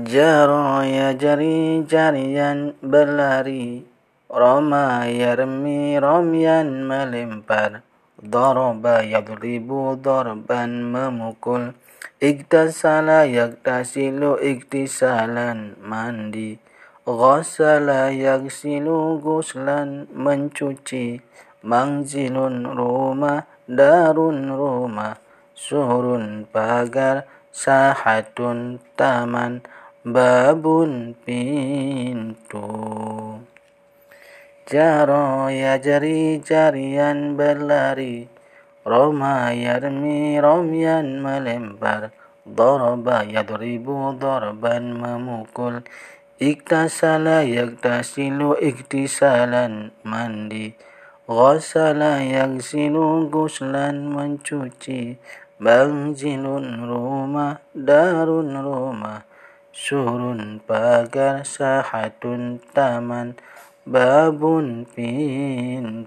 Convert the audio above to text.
Jaro yajri jarian berlari. Roma yarmi romyan melempar. Daraba yadribu darban memukul. Iktasala yaktasilu iktisalan mandi. Ghassala yaksilu guslan mencuci. Mangzilun rumah darun rumah Surun pagar sahatun taman babun pintu. Jaro yajari jarian berlari. Roma yarmi romyan melempar. Daraba yadribu darban memukul. Iktasala yaktasilu iktisalan mandi. Ghassala yaksilu guslan mencuci. Manzilun rumah darun rumah Surun pagar sahatun taman babun pintu